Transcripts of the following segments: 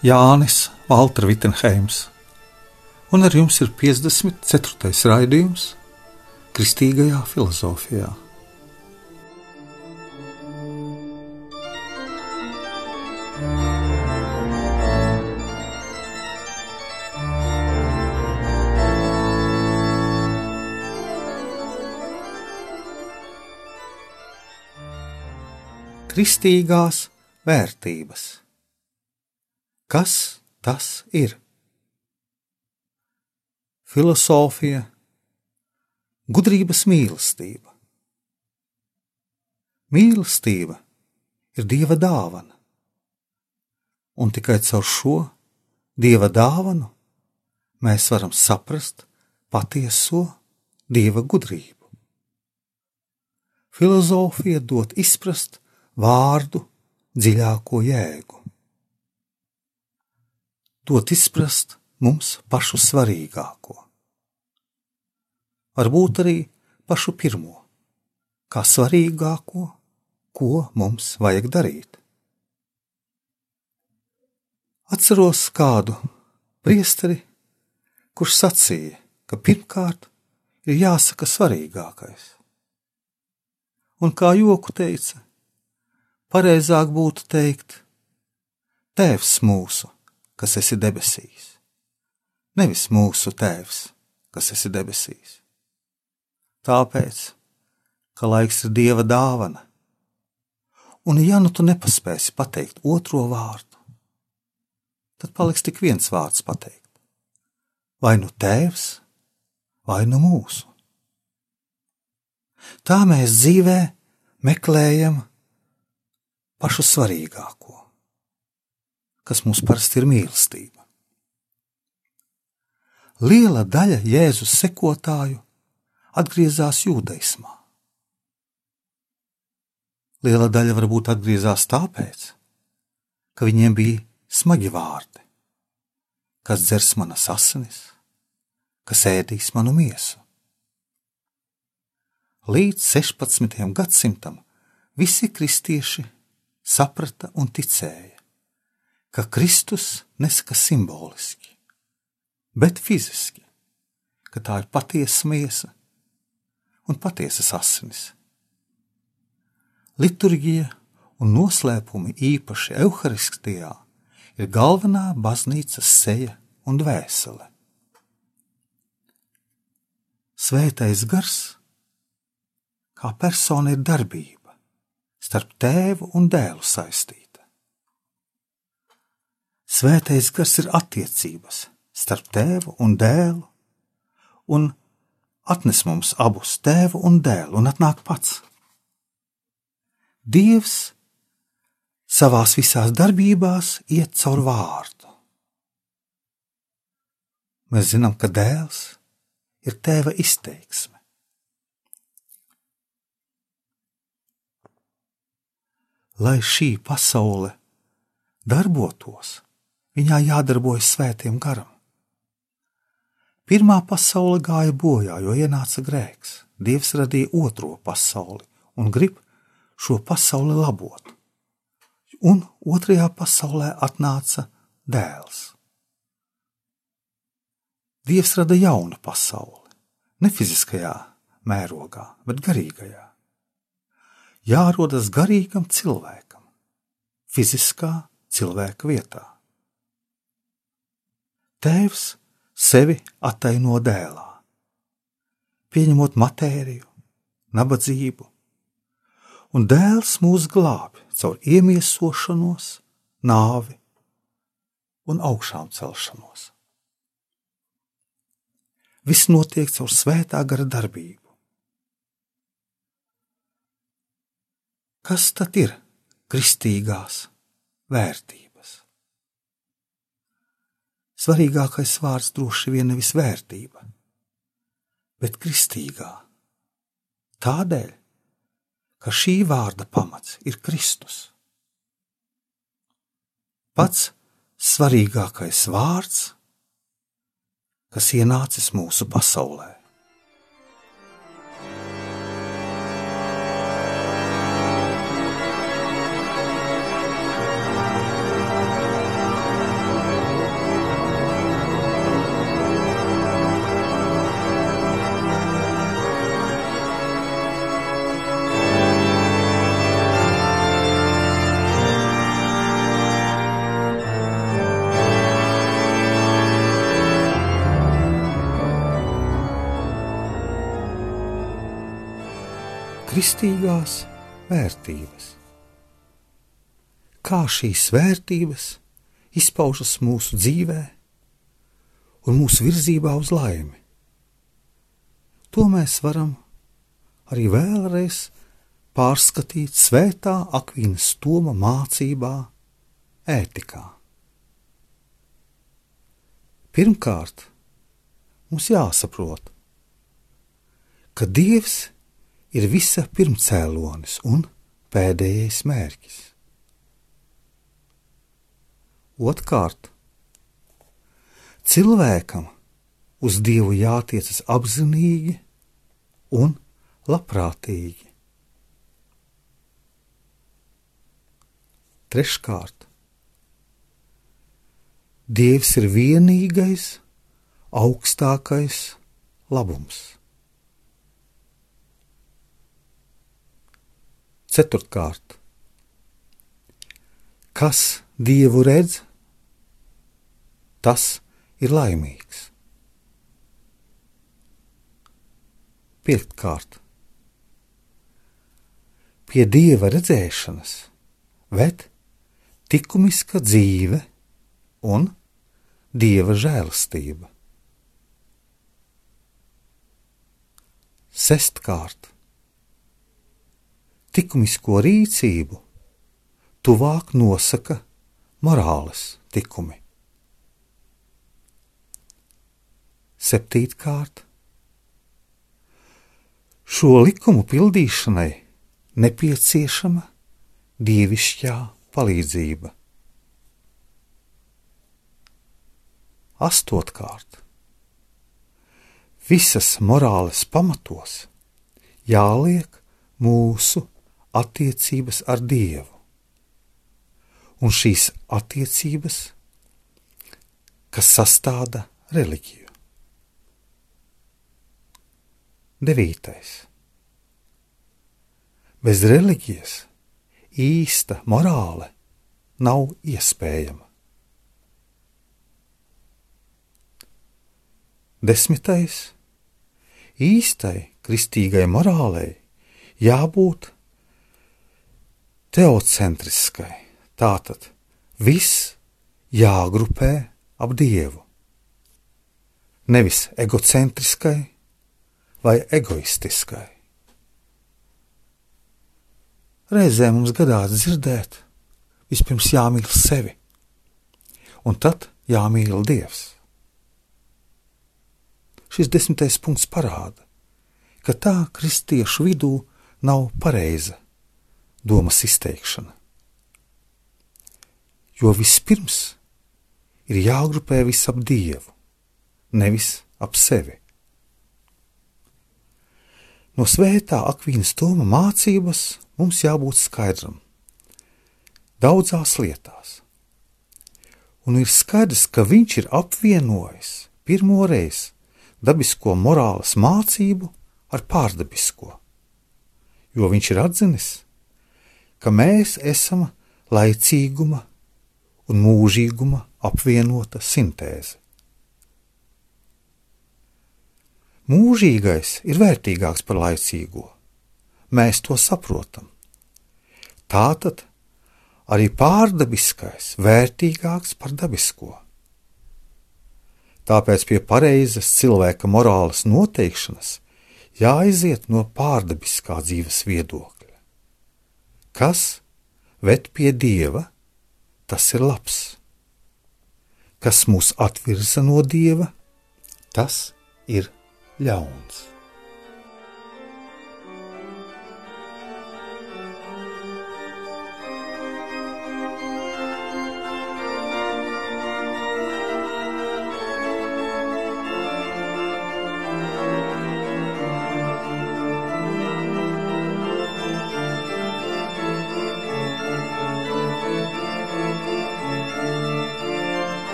Jānis Valtra Vitsenheims, un ar jums ir 54. raidījums Kristīgajā filozofijā. Kristīgās vērtības. Kas tas ir? Filosofija, gudrības mīlestība. Mīlestība ir dieva dāvana, un tikai caur šo dieva dāvanu mēs varam saprast patieso dieva gudrību. Filozofija dod izprast vārdu dziļāko jēgu dot izprast mums pašu svarīgāko. Varbūt arī pašu pirmo, kā svarīgāko, ko mums vajag darīt. Atceros kādu priesteri, kurš sacīja, ka pirmkārt ir jāsaka svarīgākais. Un kā joku teica, pareizāk būtu teikt, Tēvs mūsu, kas esi debesīs. Nevis mūsu Tēvs, kas esi debesīs. Tāpēc, ka laiks ir Dieva dāvana, un ja nu tu nepaspēsi pateikt otro vārdu, tad paliks tik viens vārds pateikt. Vai nu Tēvs, vai nu mūsu. Tā mēs dzīvē meklējam pašu svarīgāko kas mums parasti ir mīlestība. Liela daļa Jēzus sekotāju atgriezās jūdaismā. Liela daļa varbūt atgriezās tāpēc, ka viņiem bija smagi vārdi, kas dzers manas asinis, kas ēdīs manu miesu. Līdz 16. gadsimtam visi kristieši saprata un ticēja, ka Kristus nesaka simboliski, bet fiziski, ka tā ir patiesa miesa un patiesas asinis. Liturģija un noslēpumi īpaši evaharistijā ir galvenā baznīcas seja un dvēsele. Svētais gars kā persona ir darbība starp tēvu un dēlu saistīta. Svētais gars ir attiecības starp tēvu un dēlu, un atnes mums abus tēvu un dēlu, un atnāk pats. Dievs savās visās darbībās iet caur vārdu. Mēs zinām, ka dēls ir tēva izteiksme. Lai šī pasaule darbotos, viņā jādarbojas svētiem garam. Pirmā pasaule gāja bojā, jo ienāca grēks. Dievs radīja otro pasauli un grib šo pasauli labot. Un otrajā pasaulē atnāca dēls. Dievs rada jaunu pasauli, ne fiziskajā mērogā, bet garīgajā. Jārodas garīgam cilvēkam, fiziskā cilvēka vietā. Tēvs sevi attaino dēlā, pieņemot matēriju, nabadzību, un dēls mūs glābi caur iemiesošanos, nāvi un augšām celšanos. Viss notiek caur svētā gara darbību. Kas tad ir kristīgās vērtības? Svarīgākais vārds droši vien nevis vērtība, bet kristīgā. Tādēļ, ka šī vārda pamats ir Kristus. Pats svarīgākais vārds, kas ienācis mūsu pasaulē. Kristīgās vērtības. Kā šīs vērtības izpaužas mūsu dzīvē un mūsu virzībā uz laimi. To mēs varam arī vēlreiz pārskatīt svētā Akvīnas Toma mācībā, ētikā. Pirmkārt, mums jāsaprot, ka Dievs ir ir visa pirmcēlonis un pēdējais mērķis. Otkārt, cilvēkam uz Dievu jātiecas apzinīgi un labprātīgi. Treškārt, Dievs ir vienīgais, augstākais labums. Ceturtkārt, kas dievu redz, tas ir laimīgs. Piektkārt, pie dieva redzēšanas ved likumiska dzīve un dieva žēlastība. Sestkārt, likumisko rīcību tuvāk nosaka morāles likumi. Septītkārt, šo likumu pildīšanai nepieciešama dievišķā palīdzība. Astotkārt, visas morāles pamatos jāliek mūsu attiecības ar Dievu. Un šīs attiecības, kas sastāda reliģiju. Devītais. Bez reliģijas īsta morāle nav iespējama. Desmitais. Īstai kristīgai morālei jābūt teocentriskai. Tātad viss jāgrupē ap dievu. Nevis egocentriskai vai egoistiskai. Reizē mums gadās dzirdēt, vispirms jāmīl sevi, un tad jāmīl Dievs. Šis desmitais punkts parāda, ka tā kristiešu vidū nav pareiza domas izteikšana. Jo vispirms ir jāgrupē viss ap Dievu, nevis ap sevi. No svētā Akvīnas Toma mācības mums jābūt skaidram daudzās lietās. Un ir skaidrs, ka viņš ir apvienojis pirmo reizi dabisko morāles mācību ar pārdabisko, jo viņš ir atzinis, ka mēs esam laicīguma un mūžīguma apvienota sintēze. Mūžīgais ir vērtīgāks par laicīgo. Mēs to saprotam. Tātad arī pārdabiskais vērtīgāks par dabisko. Tāpēc pie pareizas cilvēka morāles noteikšanas jāiziet no pārdabiskā dzīves viedokļa. Kas ved pie dieva, tas ir labs. kas mūs atvirza no dieva, tas ir ļauns.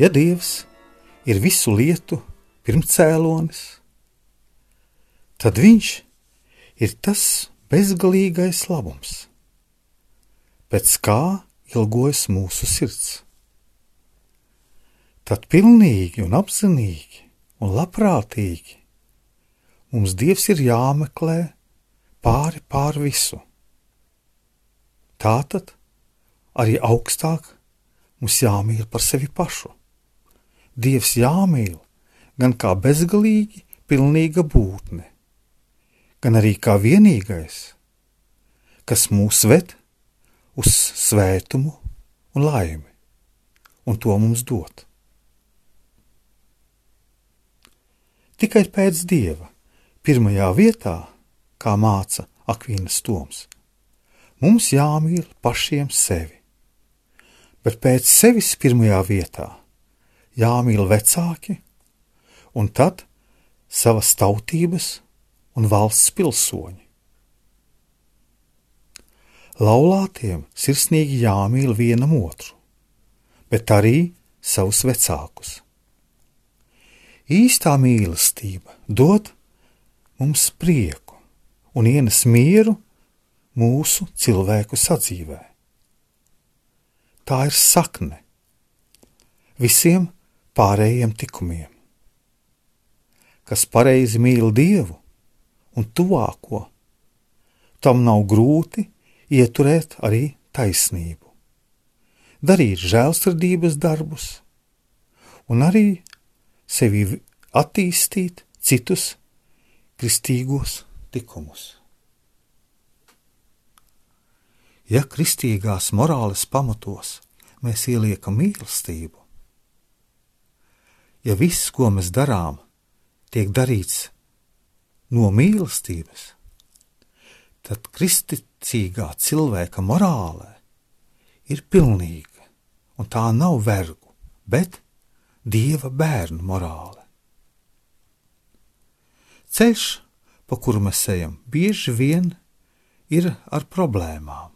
Ja Dievs ir visu lietu pirmcēlonis, tad Viņš ir tas bezgalīgais labums, pēc kā ilgojas mūsu sirds. Tad pilnīgi un apzinīgi un labprātīgi mums Dievs ir jāmeklē pāri pār visu. Tātad arī augstāk mums jāmīl par sevi pašu. Dievs jāmīl gan kā bezgalīgi pilnīga būtne, gan arī kā vienīgais, kas mūs ved uz svētumu un laimi, un to mums dot. Tikai pēc dieva, pirmajā vietā, kā māca Akvīnas Toms, mums jāmīl pašiem sevi, bet pēc sevis pirmajā vietā jāmīl vecāki, un tad savas tautības un valsts pilsoņi. Laulātiem sirsnīgi jāmīl vienam otru, bet arī savus vecākus. Īstā mīlestība dod mums prieku un ienes mieru mūsu cilvēku sadzīvē. Tā ir sakne visiem pārējiem tikumiem. Kas pareizi mīl Dievu un tuvāko, tam nav grūti ieturēt arī taisnību, darīt žēlsirdības darbus un arī sevi attīstīt citus kristīgos likumus. Ja kristīgās morāles pamatos mēs ieliekam mīlestību, ja viss, ko mēs darām, tiek darīts no mīlestības, tad kristīgā cilvēka morālē ir pilnīga, un tā nav vergu, bet dieva bērnu morāle. Ceļš, pa kuru mēs ejam, bieži vien ir ar problēmām,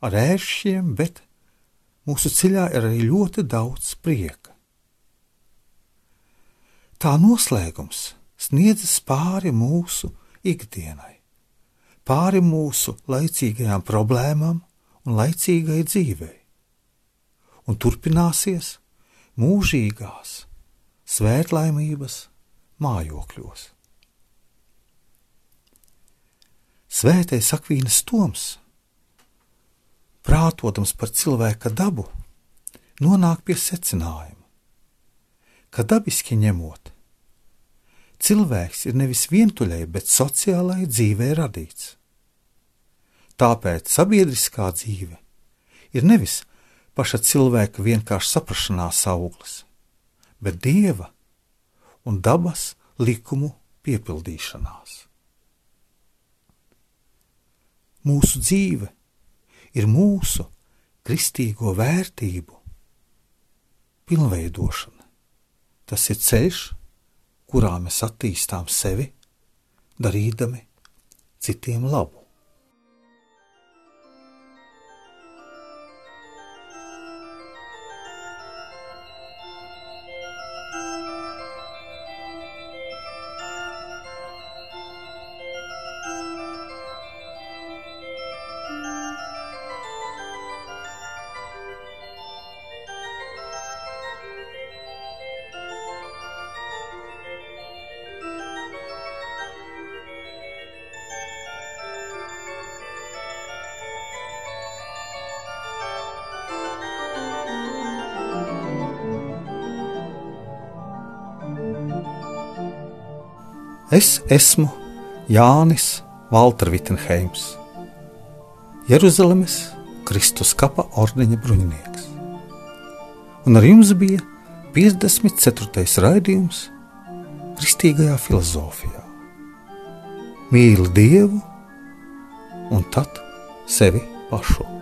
ar ēršiem, bet mūsu ceļā ir arī ļoti daudz prieka tā noslēgums sniedzas pāri mūsu ikdienai, pāri mūsu laicīgajām problēmām un laicīgai dzīvei, un turpināsies mūžīgās svētlaimības mājokļos. Svētais Akvīnas Toms, prātotams par cilvēka dabu, nonāk pie secinājuma, ka dabiski ņemot, cilvēks ir nevis vientuļai, bet sociālai dzīvē radīts. Tāpēc sabiedriskā dzīve ir nevis paša cilvēka vienkārši saprašanās auglis, bet dieva un dabas likumu piepildīšanās. Mūsu dzīve ir mūsu kristīgo vērtību pilnveidošana. Tas ir ceļš, kurā mēs attīstām sevi, darīdami citiem labu. Es esmu Jānis Valter Vitsenheims, Jeruzalemes Kristus kapa ordeņa bruņinieks. Un ar jums bija 54. raidījums Kristīgajā filozofijā. Mīli Dievu un tad sevi pašu.